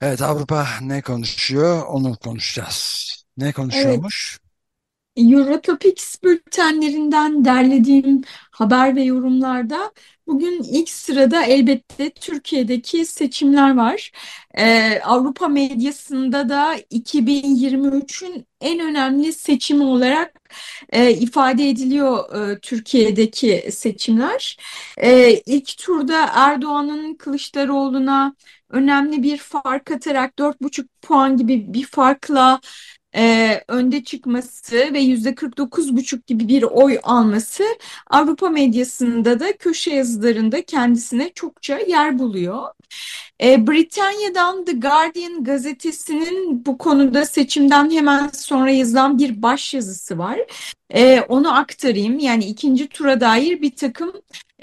Evet, Avrupa ne konuşuyor? Onu konuşacağız. Ne konuşuyormuş? Eurotopics bültenlerinden derlediğim haber ve yorumlarda bugün ilk sırada elbette Türkiye'deki seçimler var. Ee, Avrupa medyasında da 2023'ün en önemli seçimi olarak e, ifade ediliyor e, Türkiye'deki seçimler. E, ilk turda Erdoğan'ın Kılıçdaroğlu'na önemli bir fark atarak 4,5 puan gibi bir farkla e, önde çıkması ve yüzde 49,5 gibi bir oy alması Avrupa medyasında da köşe yazılarında kendisine çokça yer buluyor. E, Britanya'dan The Guardian gazetesinin bu konuda seçimden hemen sonra yazılan bir baş yazısı var. E, onu aktarayım. Yani ikinci tura dair bir takım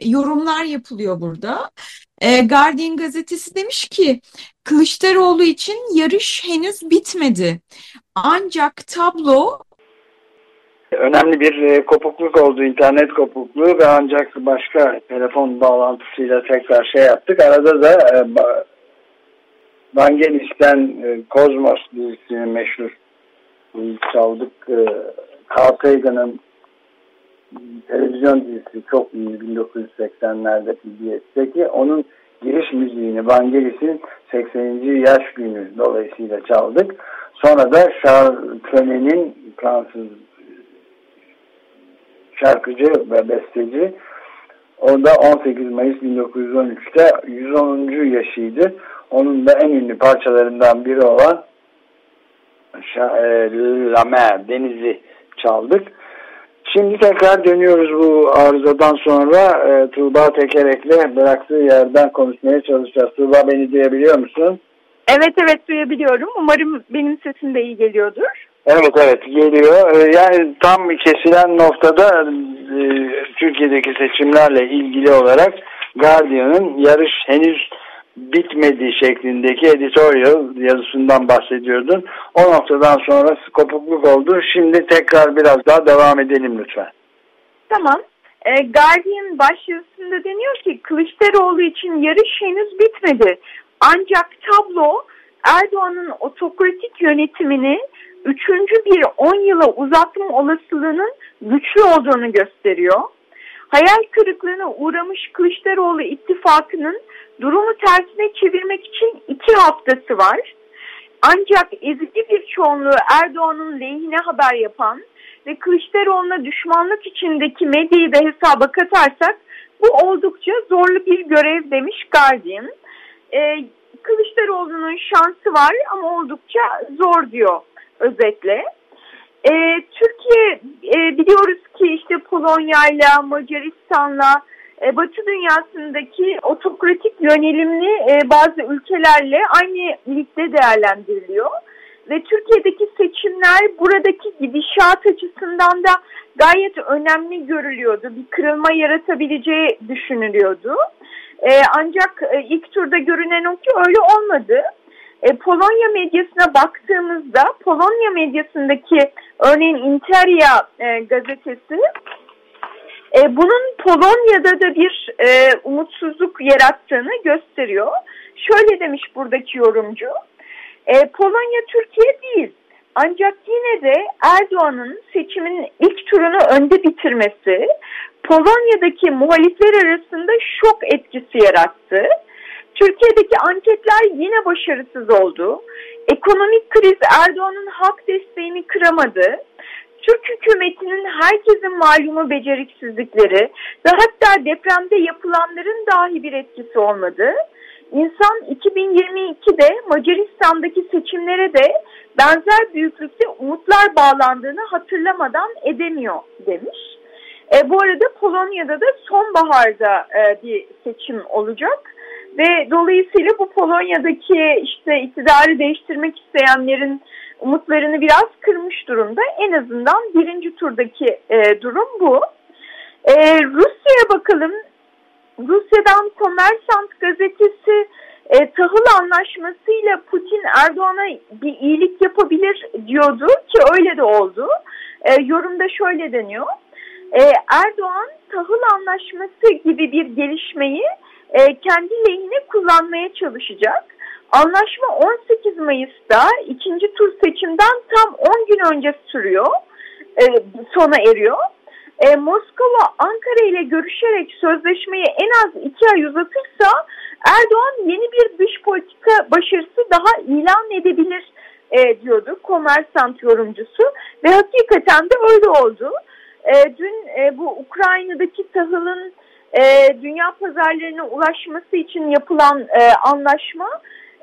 yorumlar yapılıyor burada. E, Guardian gazetesi demiş ki Kılıçdaroğlu için yarış henüz bitmedi. Ancak tablo önemli bir e, kopukluk oldu internet kopukluğu ve ancak başka telefon bağlantısıyla tekrar şey yaptık. Arada da e, Vangelis'ten e, Kozmos dizisinin meşhur çaldık. E, Carl Sagan'ın televizyon dizisi çok iyi 1980'lerde PBS'teki onun giriş müziğini Vangelis'in 80. yaş günü dolayısıyla çaldık. Sonra da Charles Tremet'in Fransız şarkıcı ve besteci o da 18 Mayıs 1913'te 110. yaşıydı. Onun da en ünlü parçalarından biri olan e, La Mer, Denizi çaldık. Şimdi tekrar dönüyoruz bu arızadan sonra e, Tuğba Tekerek'le bıraktığı yerden konuşmaya çalışacağız. Tuğba beni duyabiliyor musun? Evet evet duyabiliyorum. Umarım benim sesim de iyi geliyordur. Evet evet geliyor. E, yani tam kesilen noktada e, Türkiye'deki seçimlerle ilgili olarak Guardian'ın yarış henüz bitmedi şeklindeki editorial yazısından bahsediyordun. O noktadan sonra kopukluk oldu. Şimdi tekrar biraz daha devam edelim lütfen. Tamam. E, Guardian başyazısında deniyor ki Kılıçdaroğlu için yarış henüz bitmedi. Ancak tablo Erdoğan'ın otokratik yönetimini üçüncü bir on yıla uzatma olasılığının güçlü olduğunu gösteriyor. Hayal kırıklığına uğramış Kılıçdaroğlu ittifakının durumu tersine çevirmek için iki haftası var. Ancak ezici bir çoğunluğu Erdoğan'ın lehine haber yapan ve Kılıçdaroğlu'na düşmanlık içindeki medyayı da hesaba katarsak bu oldukça zorlu bir görev demiş Guardian. Ee, Kılıçdaroğlu'nun şansı var ama oldukça zor diyor özetle. Ee, Türkiye e, biliyoruz ki işte Polonya'yla, Macaristan'la, e, Batı dünyasındaki otokratik yönelimli e, bazı ülkelerle aynı ligde değerlendiriliyor. Ve Türkiye'deki seçimler buradaki gidişat açısından da gayet önemli görülüyordu. Bir kırılma yaratabileceği düşünülüyordu. E, ancak e, ilk turda görünen o ki öyle olmadı. E, Polonya medyasına baktığımızda Polonya medyasındaki örneğin Interia e, gazetesi e, bunun Polonya'da da bir e, umutsuzluk yarattığını gösteriyor. Şöyle demiş buradaki yorumcu, e, Polonya Türkiye değil Ancak yine de Erdoğan'ın seçimin ilk turunu önde bitirmesi Polonya'daki muhalifler arasında şok etkisi yarattı. Türkiye'deki anketler yine başarısız oldu. Ekonomik kriz Erdoğan'ın halk desteğini kıramadı. Türk hükümetinin herkesin malumu beceriksizlikleri ve hatta depremde yapılanların dahi bir etkisi olmadı. İnsan 2022'de Macaristan'daki seçimlere de benzer büyüklükte umutlar bağlandığını hatırlamadan edemiyor demiş. E, bu arada Polonya'da da sonbaharda e, bir seçim olacak ve dolayısıyla bu Polonya'daki işte iktidarı değiştirmek isteyenlerin umutlarını biraz kırmış durumda. En azından birinci turdaki e, durum bu. E, Rusya'ya bakalım. Rusya'dan Kommersant gazetesi e, tahıl anlaşmasıyla Putin Erdoğan'a bir iyilik yapabilir diyordu ki öyle de oldu. E, yorumda şöyle deniyor. E, Erdoğan tahıl anlaşması gibi bir gelişmeyi e, kendi lehine kullanmaya çalışacak. Anlaşma 18 Mayıs'ta ikinci tur seçimden tam 10 gün önce sürüyor, e, sona eriyor. E, Moskova Ankara ile görüşerek sözleşmeyi en az iki ay uzatırsa Erdoğan yeni bir dış politika başarısı daha ilan edebilir e, diyordu Komersant yorumcusu ve hakikaten de öyle oldu. E, dün e, bu Ukrayna'daki tahılın e, dünya pazarlarına ulaşması için yapılan e, anlaşma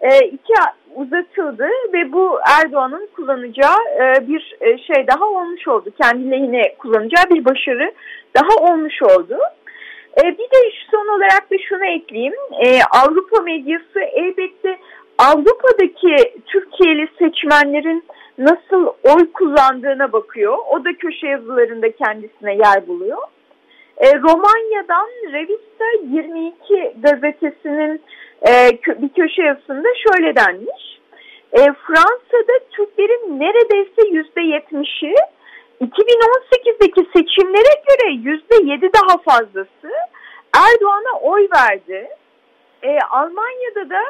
e, iki uzatıldı ve bu Erdoğan'ın kullanacağı e, bir e, şey daha olmuş oldu. Kendi lehine kullanacağı bir başarı daha olmuş oldu. E, bir de son olarak da şunu ekleyeyim. Avrupa medyası elbette Avrupa'daki Türkiye'li seçmenlerin nasıl oy kullandığına bakıyor. O da köşe yazılarında kendisine yer buluyor. E, Romanya'dan Revista 22 gazetesinin e, bir köşe yazısında şöyle denmiş. E, Fransa'da Türklerin neredeyse yüzde yetmişi 2018'deki seçimlere göre yüzde yedi daha fazlası Erdoğan'a oy verdi. E, Almanya'da da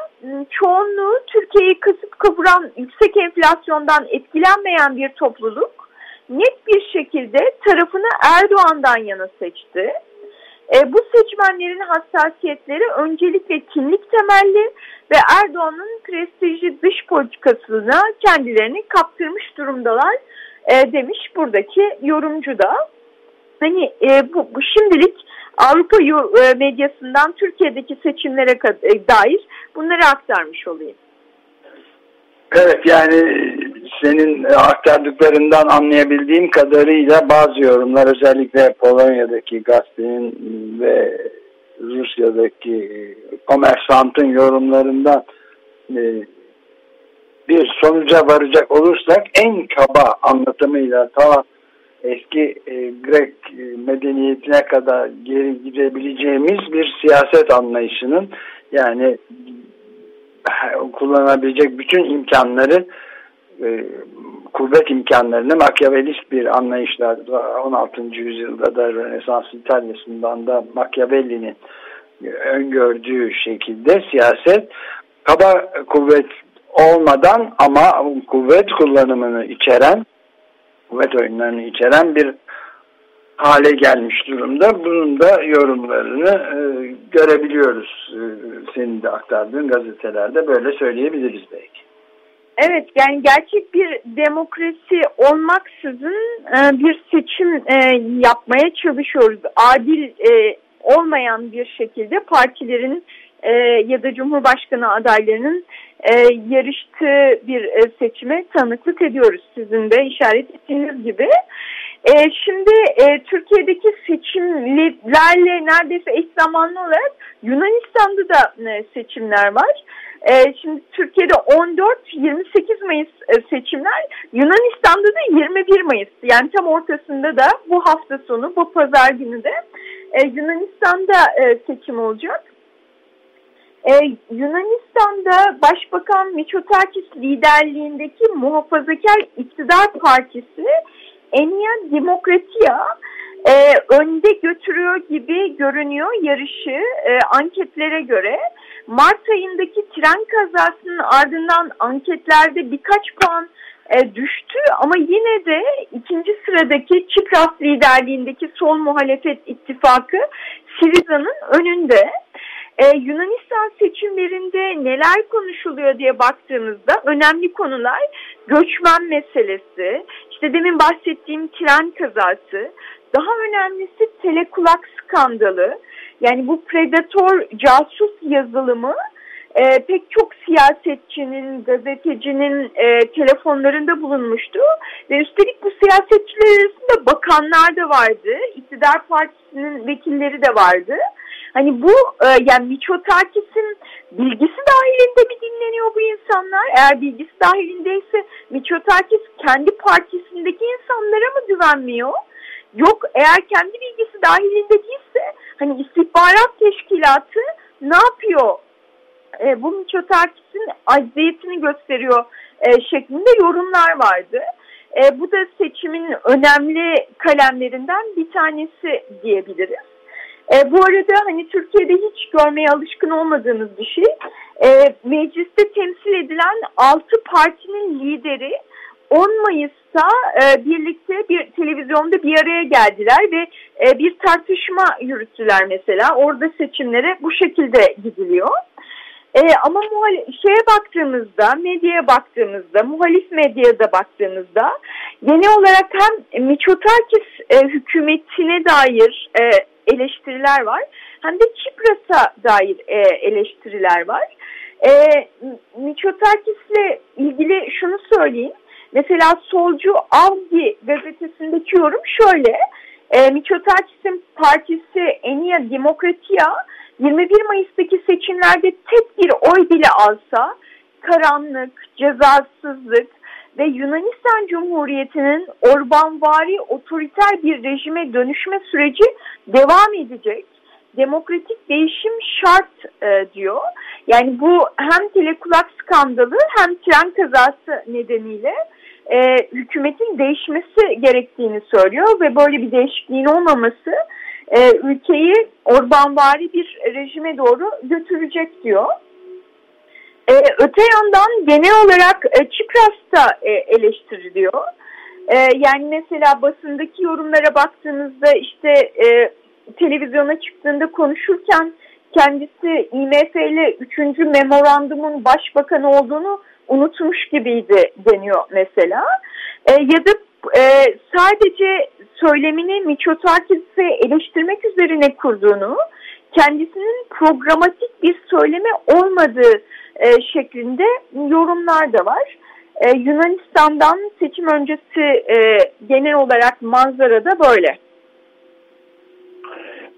çoğunluğu Türkiye'yi kasıp kavuran yüksek enflasyondan etkilenmeyen bir topluluk net bir şekilde tarafını Erdoğan'dan yana seçti. E, bu seçmenlerin hassasiyetleri öncelikle kimlik temelli ve Erdoğan'ın prestijli dış politikasına kendilerini kaptırmış durumdalar e, demiş buradaki yorumcu da. Hani e, bu, bu şimdilik Avrupa e, medyasından Türkiye'deki seçimlere e, dair bunları aktarmış olayım. Evet yani senin aktardıklarından anlayabildiğim kadarıyla bazı yorumlar özellikle Polonya'daki gazetenin ve Rusya'daki komersantın yorumlarından e, bir sonuca varacak olursak en kaba anlatımıyla ta eski e, Grek medeniyetine kadar geri gidebileceğimiz bir siyaset anlayışının yani kullanabilecek bütün imkanları e, kuvvet imkanlarını makyavelist bir anlayışla 16. yüzyılda da Rönesans İtalya'sından da Machiavelli'nin öngördüğü şekilde siyaset kaba kuvvet olmadan ama kuvvet kullanımını içeren kuvvet oyunlarını içeren bir hale gelmiş durumda. Bunun da yorumlarını e, görebiliyoruz. E, senin de aktardığın gazetelerde böyle söyleyebiliriz belki. Evet yani gerçek bir demokrasi olmaksızın e, bir seçim e, yapmaya çalışıyoruz. Adil e, olmayan bir şekilde partilerin ya da Cumhurbaşkanı adaylarının e, yarıştığı bir e, seçime tanıklık ediyoruz. Sizin de işaret ettiğiniz gibi. Şimdi e, Türkiye'deki seçimlerle neredeyse eş zamanlı olarak Yunanistan'da da seçimler var. E, şimdi Türkiye'de 14-28 Mayıs e, seçimler, Yunanistan'da da 21 Mayıs. Yani tam ortasında da bu hafta sonu, bu pazar günü de e, Yunanistan'da e, seçim olacak. Ee, Yunanistan'da Başbakan Mitsotakis liderliğindeki muhafazakar iktidar partisi Enia Demokratia e, önde götürüyor gibi görünüyor yarışı e, anketlere göre. Mart ayındaki tren kazasının ardından anketlerde birkaç puan e, düştü ama yine de ikinci sıradaki Çipras liderliğindeki sol muhalefet ittifakı Siriza'nın önünde. Ee, Yunanistan seçimlerinde neler konuşuluyor diye baktığımızda önemli konular göçmen meselesi, işte demin bahsettiğim tren kazası, daha önemlisi telekulak skandalı. Yani bu predator casus yazılımı e, pek çok siyasetçinin, gazetecinin e, telefonlarında bulunmuştu. Ve üstelik bu siyasetçiler arasında bakanlar da vardı, iktidar partisinin vekilleri de vardı. Hani bu e, yani Miçotakis'in bilgisi dahilinde mi dinleniyor bu insanlar? Eğer bilgisi dahilindeyse Miçotakis kendi partisindeki insanlara mı güvenmiyor? Yok eğer kendi bilgisi dahilinde değilse hani istihbarat teşkilatı ne yapıyor? E, bu Miçotakis'in acziyetini gösteriyor e, şeklinde yorumlar vardı. E, bu da seçimin önemli kalemlerinden bir tanesi diyebiliriz. E, bu arada hani Türkiye'de hiç görmeye alışkın olmadığımız bir şey. E, mecliste temsil edilen altı partinin lideri 10 Mayıs'ta e, birlikte bir televizyonda bir araya geldiler ve e, bir tartışma yürüttüler mesela. Orada seçimlere bu şekilde gidiliyor. E, ama şeye baktığımızda, medyaya baktığımızda, muhalif medyada baktığımızda genel olarak hem Miçotakis e, hükümetine dair e, eleştiriler var hem de Çipras'a dair e, eleştiriler var. E, Miçotakis'le ilgili şunu söyleyeyim. Mesela solcu Avgi gazetesindeki yorum şöyle. E, Miçotakis'in partisi Enia Demokratia 21 Mayıs'taki seçimlerde tek bir oy bile alsa karanlık, cezasızlık ve Yunanistan Cumhuriyeti'nin Orbanvari otoriter bir rejime dönüşme süreci devam edecek. Demokratik değişim şart e, diyor. Yani bu hem telekulak skandalı hem tren kazası nedeniyle e, hükümetin değişmesi gerektiğini söylüyor ve böyle bir değişikliğin olmaması e, ülkeyi Orbanvari bir rejime doğru götürecek diyor. E, öte yandan genel olarak e, Çipras da e, eleştiriliyor. E, yani mesela basındaki yorumlara baktığınızda işte e, televizyona çıktığında konuşurken kendisi IMF ile 3. memorandumun başbakanı olduğunu unutmuş gibiydi deniyor mesela. E, ya da e, sadece söylemini Miçotakis'e eleştirmek üzerine kurduğunu, kendisinin programatik bir söyleme olmadığı e, şeklinde yorumlar da var. E, Yunanistan'dan seçim öncesi e, genel olarak manzara da böyle.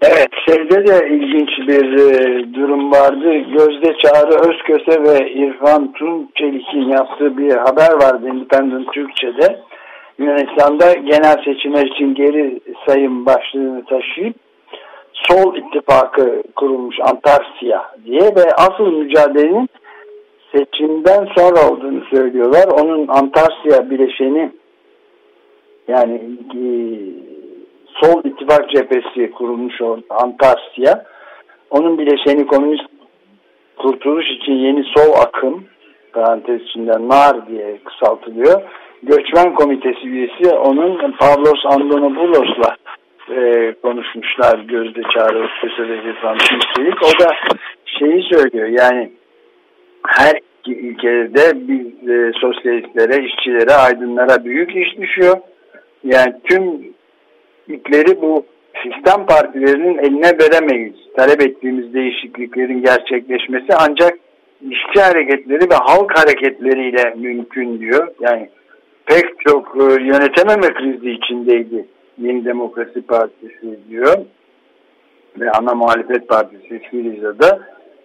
Evet, şeyde de ilginç bir e, durum vardı. Gözde Çağrı Özköse ve İrfan Tunçelik'in yaptığı bir haber vardı Independent Türkçe'de. Yunanistan'da genel seçimler için geri sayım başlığını taşıyıp Sol ittifakı kurulmuş Antarsiya diye ve asıl mücadelenin seçimden sonra olduğunu söylüyorlar. Onun Antarsiya bileşeni yani e, Sol ittifak cephesi kurulmuş orada Antarsiya. Onun bileşeni Komünist Kurtuluş için yeni sol akım parantez içinde NAR diye kısaltılıyor. Göçmen komitesi üyesi onun Pavlos Andonopoulos'la e, konuşmuşlar Gözde Çağrı Rıdvan Tümselik. O da şeyi söylüyor yani her iki ülkede bir e, sosyalistlere, işçilere, aydınlara büyük iş düşüyor. Yani tüm ipleri bu sistem partilerinin eline veremeyiz. Talep ettiğimiz değişikliklerin gerçekleşmesi ancak işçi hareketleri ve halk hareketleriyle mümkün diyor. Yani pek çok e, yönetememe krizi içindeydi Yeni Demokrasi Partisi diyor ve ana muhalefet partisi Siriza'da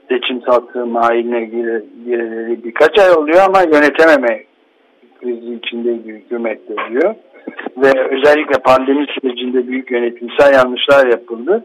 seçim sattığım haline gireleri birkaç ay oluyor ama yönetememe krizi içindeydi hükümette diyor. Ve özellikle pandemi sürecinde büyük yönetimsel yanlışlar yapıldı.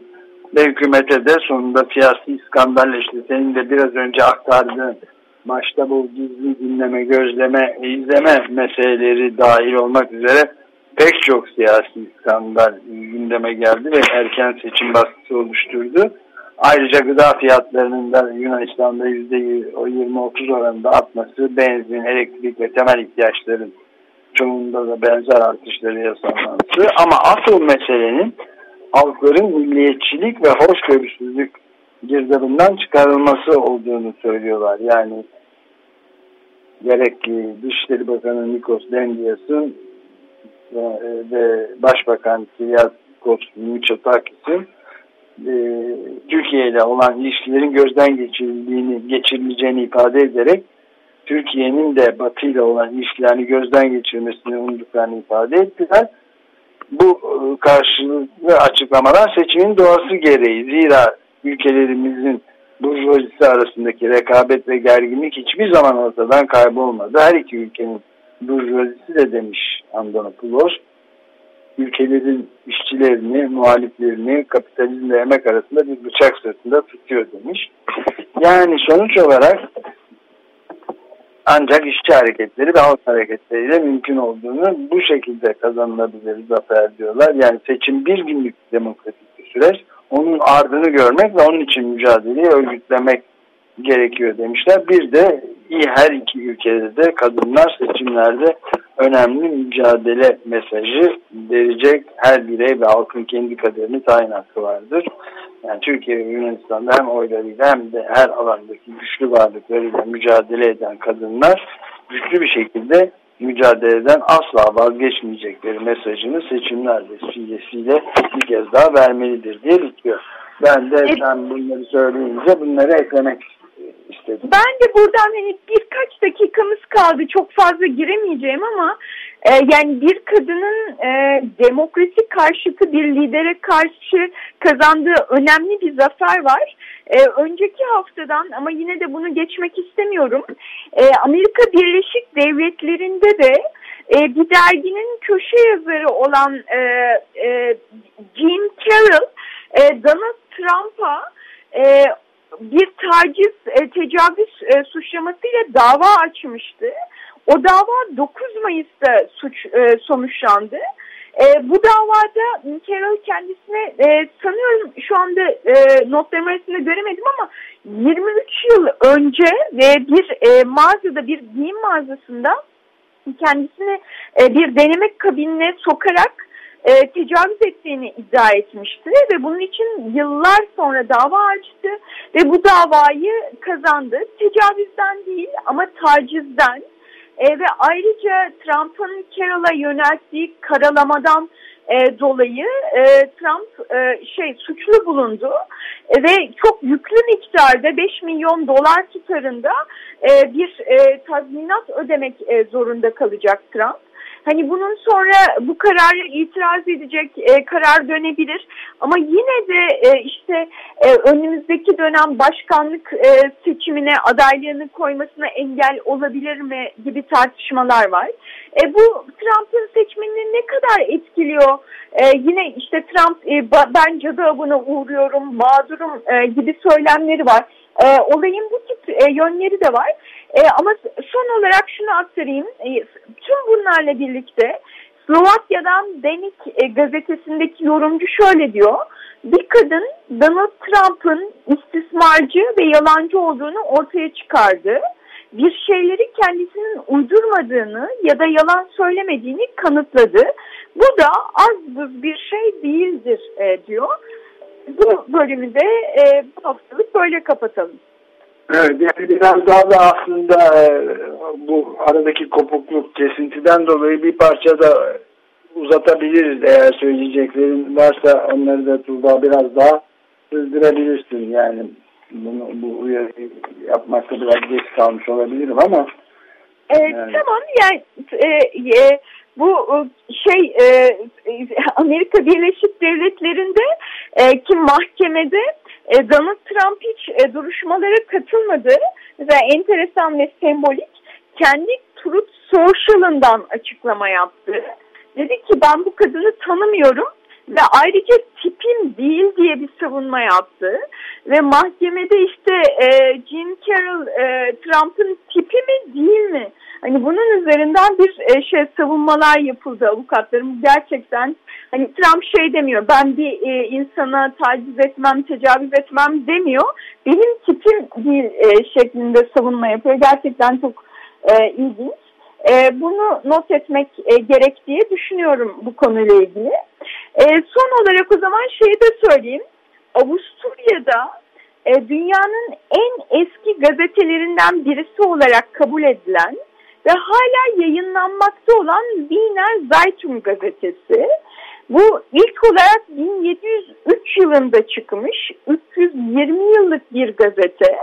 Ve hükümete de sonunda siyasi skandal senin de biraz önce aktardığın başta bu gizli dinleme, gözleme, izleme meseleleri dahil olmak üzere pek çok siyasi skandal gündeme geldi ve erken seçim baskısı oluşturdu. Ayrıca gıda fiyatlarının da Yunanistan'da %20-30 oranında artması, benzin, elektrik ve temel ihtiyaçların çoğunda da benzer artışları yaşanması ama asıl meselenin halkların milliyetçilik ve hoşgörüsüzlük girdabından çıkarılması olduğunu söylüyorlar. Yani gerek Dışişleri Bakanı Nikos Dendias'ın ve Başbakan Kyriakos Mitsotakis'in e, Türkiye ile olan ilişkilerin gözden geçirildiğini, geçirileceğini ifade ederek Türkiye'nin de Batı ile olan ilişkilerini gözden geçirmesini umduklarını ifade ettiler. Bu e, karşılıklı açıklamalar seçimin doğası gereği. Zira ülkelerimizin burjuvazisi arasındaki rekabet ve gerginlik hiçbir zaman ortadan kaybolmadı. Her iki ülkenin burjuvazisi de demiş Andonopoulos ülkelerin işçilerini, muhaliflerini kapitalizmle emek arasında bir bıçak sırtında tutuyor demiş. Yani sonuç olarak ancak işçi hareketleri ve halk hareketleriyle mümkün olduğunu bu şekilde kazanılabilir zafer diyorlar. Yani seçim bir günlük demokratik bir süreç. Onun ardını görmek ve onun için mücadeleyi örgütlemek gerekiyor demişler. Bir de iyi her iki ülkede de kadınlar seçimlerde önemli mücadele mesajı verecek her birey ve halkın kendi kaderini tayin hakkı vardır. Yani Türkiye ve Yunanistan'da hem oylarıyla hem de her alandaki güçlü varlıklarıyla mücadele eden kadınlar güçlü bir şekilde mücadeleden asla vazgeçmeyecekleri mesajını seçimler vesilesiyle bir kez daha vermelidir diye bitiyor. Ben de sen bunları söyleyince bunları eklemek istedim. Ben de buradan hani birkaç dakikamız kaldı. Çok fazla giremeyeceğim ama e, yani bir kadının e, demokrasi karşıtı bir lidere karşı kazandığı önemli bir zafer var. E, önceki haftadan ama yine de bunu geçmek istemiyorum. E, Amerika Birleşik Devletleri'nde de e, bir derginin köşe yazarı olan e, e, Jean Carroll e, Donald Trump'a e, bir taciz, e, tecavüz e, suçlamasıyla dava açmıştı. O dava 9 Mayıs'ta suç e, sonuçlandı. E, bu davada Carol kendisine e, sanıyorum şu anda e, notlarım arasında göremedim ama 23 yıl önce e, bir e, mağazada bir giyim mağazasında kendisini e, bir denemek kabinine sokarak e, tecavüz ettiğini iddia etmişti ve bunun için yıllar sonra dava açtı ve bu davayı kazandı. Tecavüzden değil ama tacizden e, ve ayrıca Trump'ın Carroll'a yönelttiği karalamadan e, dolayı e, Trump e, şey suçlu bulundu e, ve çok yüklü miktarda 5 milyon dolar tutarında e, bir e, tazminat ödemek e, zorunda kalacak Trump. Hani bunun sonra bu kararı itiraz edecek e, karar dönebilir. Ama yine de e, işte e, önümüzdeki dönem başkanlık e, seçimine adaylığını koymasına engel olabilir mi gibi tartışmalar var. E, bu Trump'ın seçmenini ne kadar etkiliyor? E, yine işte Trump e, ben cadı avına uğruyorum, mağdurum e, gibi söylemleri var. E, olayın bu tip e, yönleri de var. E, ama son olarak şunu aktarayım. E, tüm bunlarla birlikte Slovakya'dan Denik e, gazetesindeki yorumcu şöyle diyor. Bir kadın Donald Trump'ın istismarcı ve yalancı olduğunu ortaya çıkardı. Bir şeyleri kendisinin uydurmadığını ya da yalan söylemediğini kanıtladı. Bu da az bir şey değildir e, diyor. Bu bölümü de e, bu haftalık böyle kapatalım. Evet yani biraz daha da aslında e, bu aradaki kopukluk kesintiden dolayı bir parça da uzatabiliriz eğer söyleyeceklerin varsa onları da Tuğba biraz daha sürdürebilirsin yani bunu bu uyarı yapmakta biraz geç kalmış olabilirim ama ee, yani. Tamam yani e, e, bu şey e, Amerika Birleşik Devletleri'nde e, ki mahkemede e, Donald Trump hiç e, duruşmalara katılmadı. Mesela enteresan ve sembolik kendi Truth Social'ından açıklama yaptı. Dedi ki ben bu kadını tanımıyorum ve ayrıca tipim değil diye bir savunma yaptı. Ve mahkemede işte e, Jean Carroll e, Trump'ın tipi mi değil mi? Hani bunun üzerinden bir e, şey savunmalar yapıldı avukatlarım gerçekten. Hani Trump şey demiyor ben bir e, insana taciz etmem, tecavüz etmem demiyor. Benim tipim değil e, şeklinde savunma yapıyor. Gerçekten çok e, ilginç. E, bunu not etmek e, gerek diye düşünüyorum bu konuyla ilgili. E, son olarak o zaman şeyi de söyleyeyim. Avusturya'da e, dünyanın en eski gazetelerinden birisi olarak kabul edilen ve hala yayınlanmakta olan Wiener Zeitung gazetesi. Bu ilk olarak 1703 yılında çıkmış 320 yıllık bir gazete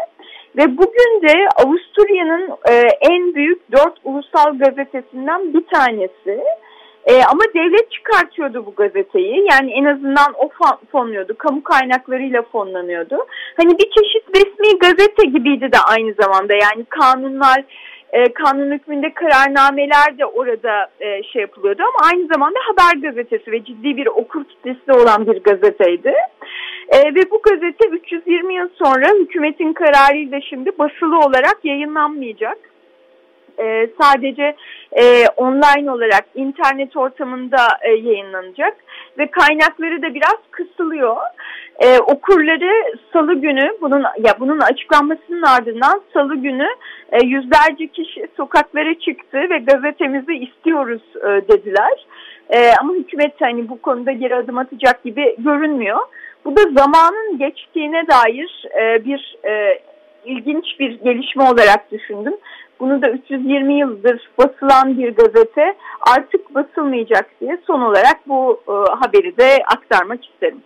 ve bugün de Avusturya'nın e, en büyük dört ulusal gazetesinden bir tanesi. E, ama devlet çıkartıyordu bu gazeteyi. Yani en azından o fonluyordu. Kamu kaynaklarıyla fonlanıyordu. Hani bir çeşit resmi gazete gibiydi de aynı zamanda. Yani kanunlar, e, kanun hükmünde kararnameler de orada e, şey yapılıyordu. Ama aynı zamanda haber gazetesi ve ciddi bir okur kitlesi olan bir gazeteydi. E, ve bu gazete 320 yıl sonra hükümetin kararıyla şimdi basılı olarak yayınlanmayacak e, sadece e, online olarak internet ortamında e, yayınlanacak ve kaynakları da biraz kısılıyor. E, okurları salı günü bunun ya bunun açıklanmasının ardından salı günü e, yüzlerce kişi sokaklara çıktı ve gazetemizi istiyoruz e, dediler. E, ama hükümet hani bu konuda geri adım atacak gibi görünmüyor. Bu da zamanın geçtiğine dair e, bir e, ilginç bir gelişme olarak düşündüm. Bunu da 320 yıldır basılan bir gazete artık basılmayacak diye son olarak bu e, haberi de aktarmak isterim.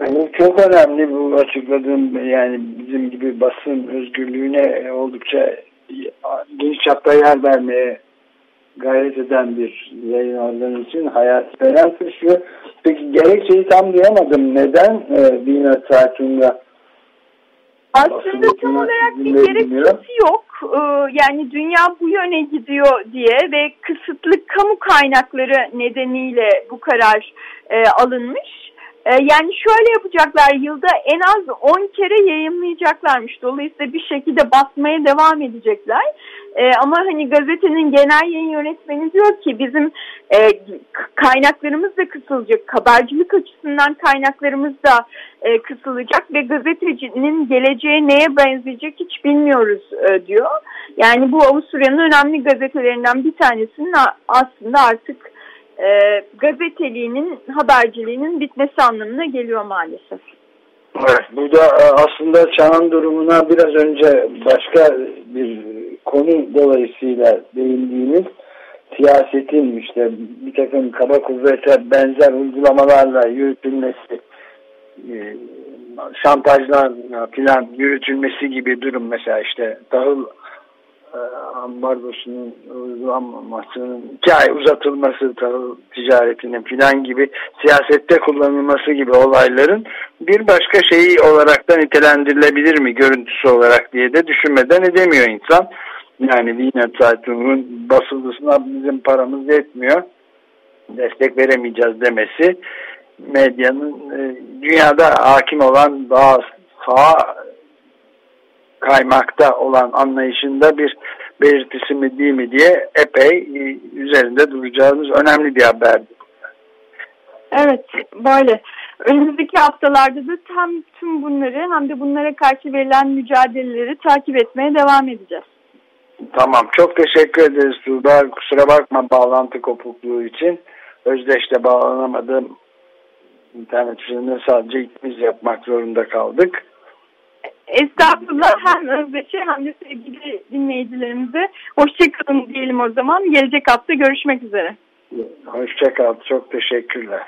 Yani çok önemli bu açıkladığım yani bizim gibi basın özgürlüğüne oldukça geniş çapta yer vermeye gayret eden bir yayın organı için hayat veren suçlu. Peki gerekçeyi tam duyamadım. Neden e, Bina Zeitunga aslında tam olarak bir gerekçesi yok. Ee, yani dünya bu yöne gidiyor diye ve kısıtlı kamu kaynakları nedeniyle bu karar e, alınmış. E, yani şöyle yapacaklar yılda en az 10 kere yayınlayacaklarmış. Dolayısıyla bir şekilde basmaya devam edecekler. E, ama hani gazetenin genel yayın yönetmeni diyor ki bizim e, kaynaklarımız da kısılacak. Habercilik açısından kaynaklarımız da e, kısılacak ve gazetecinin geleceğe neye benzeyecek hiç bilmiyoruz e, diyor. Yani bu Avusturya'nın önemli gazetelerinden bir tanesinin aslında artık e, gazeteliğinin, haberciliğinin bitmesi anlamına geliyor maalesef. Bu da e, aslında çağın durumuna biraz önce başka bir konu dolayısıyla değindiğimiz siyasetin işte bir takım kaba kuvvete benzer uygulamalarla yürütülmesi e, şantajlar filan yürütülmesi gibi durum mesela işte tahıl ambargosunun uygulanmamasının iki ay uzatılması ticaretinin filan gibi siyasette kullanılması gibi olayların bir başka şeyi olarak da nitelendirilebilir mi görüntüsü olarak diye de düşünmeden edemiyor insan. Yani Wiener Zeitung'un basılısına bizim paramız yetmiyor destek veremeyeceğiz demesi medyanın e, dünyada hakim olan daha sağ kaymakta olan anlayışında bir belirtisi mi değil mi diye epey e, üzerinde duracağımız önemli bir haberdi. Evet böyle. Önümüzdeki haftalarda da tam tüm bunları hem de bunlara karşı verilen mücadeleleri takip etmeye devam edeceğiz. Tamam çok teşekkür ederiz Tuğba. Kusura bakma bağlantı kopukluğu için. Özdeş'te bağlanamadım. İnternet üzerinden sadece ikimiz yapmak zorunda kaldık. Estağfurullah hem Özdeş'e hem de sevgili dinleyicilerimize hoşçakalın diyelim o zaman. Gelecek hafta görüşmek üzere. Hoşçakal. Çok teşekkürler.